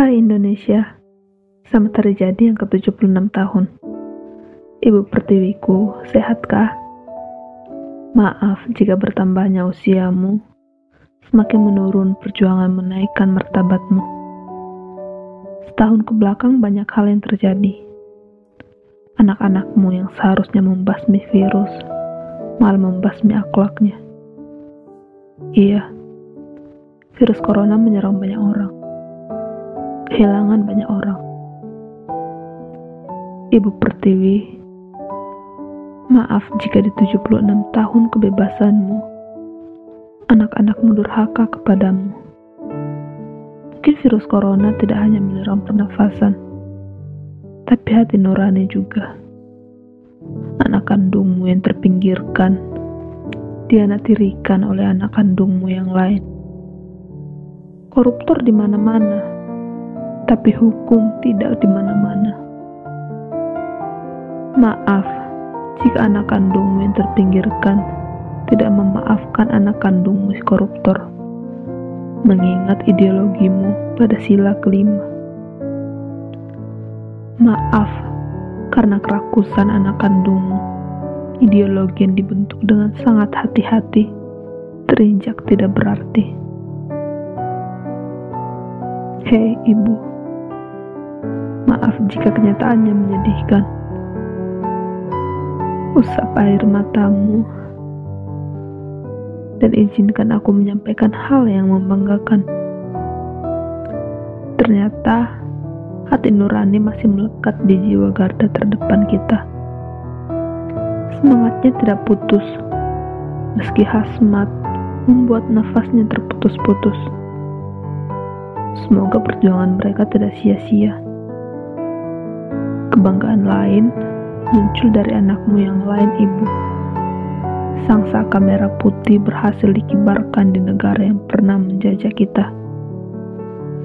Hai Indonesia, selamat hari jadi yang ke-76 tahun. Ibu pertiwiku, sehatkah? Maaf jika bertambahnya usiamu, semakin menurun perjuangan menaikkan martabatmu. Setahun ke belakang banyak hal yang terjadi. Anak-anakmu yang seharusnya membasmi virus, malah membasmi akhlaknya. Iya, virus corona menyerang banyak orang kehilangan banyak orang. Ibu Pertiwi, maaf jika di 76 tahun kebebasanmu, anak-anakmu durhaka kepadamu. Mungkin virus corona tidak hanya menyerang pernafasan, tapi hati nurani juga. Anak kandungmu yang terpinggirkan, dianatirikan oleh anak kandungmu yang lain. Koruptor di mana-mana, tapi hukum tidak di mana-mana. Maaf jika anak kandungmu yang terpinggirkan tidak memaafkan anak kandungmu si koruptor, mengingat ideologimu pada sila kelima. Maaf karena kerakusan anak kandungmu, ideologi yang dibentuk dengan sangat hati-hati, terinjak tidak berarti. Hei ibu, Maaf jika kenyataannya menyedihkan. Usap air matamu dan izinkan aku menyampaikan hal yang membanggakan. Ternyata hati nurani masih melekat di jiwa garda terdepan kita. Semangatnya tidak putus, meski hasmat membuat nafasnya terputus-putus. Semoga perjuangan mereka tidak sia-sia. Kebanggaan lain muncul dari anakmu yang lain ibu. Sang saka merah putih berhasil dikibarkan di negara yang pernah menjajah kita.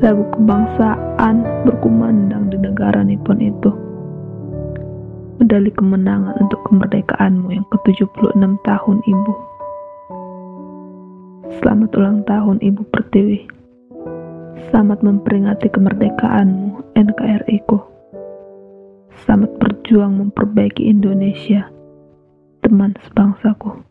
Lagu kebangsaan berkumandang di negara Nippon itu. Medali kemenangan untuk kemerdekaanmu yang ke-76 tahun ibu. Selamat ulang tahun Ibu Pertiwi. Selamat memperingati kemerdekaanmu NKRI ku. Selamat berjuang memperbaiki Indonesia, teman sebangsaku.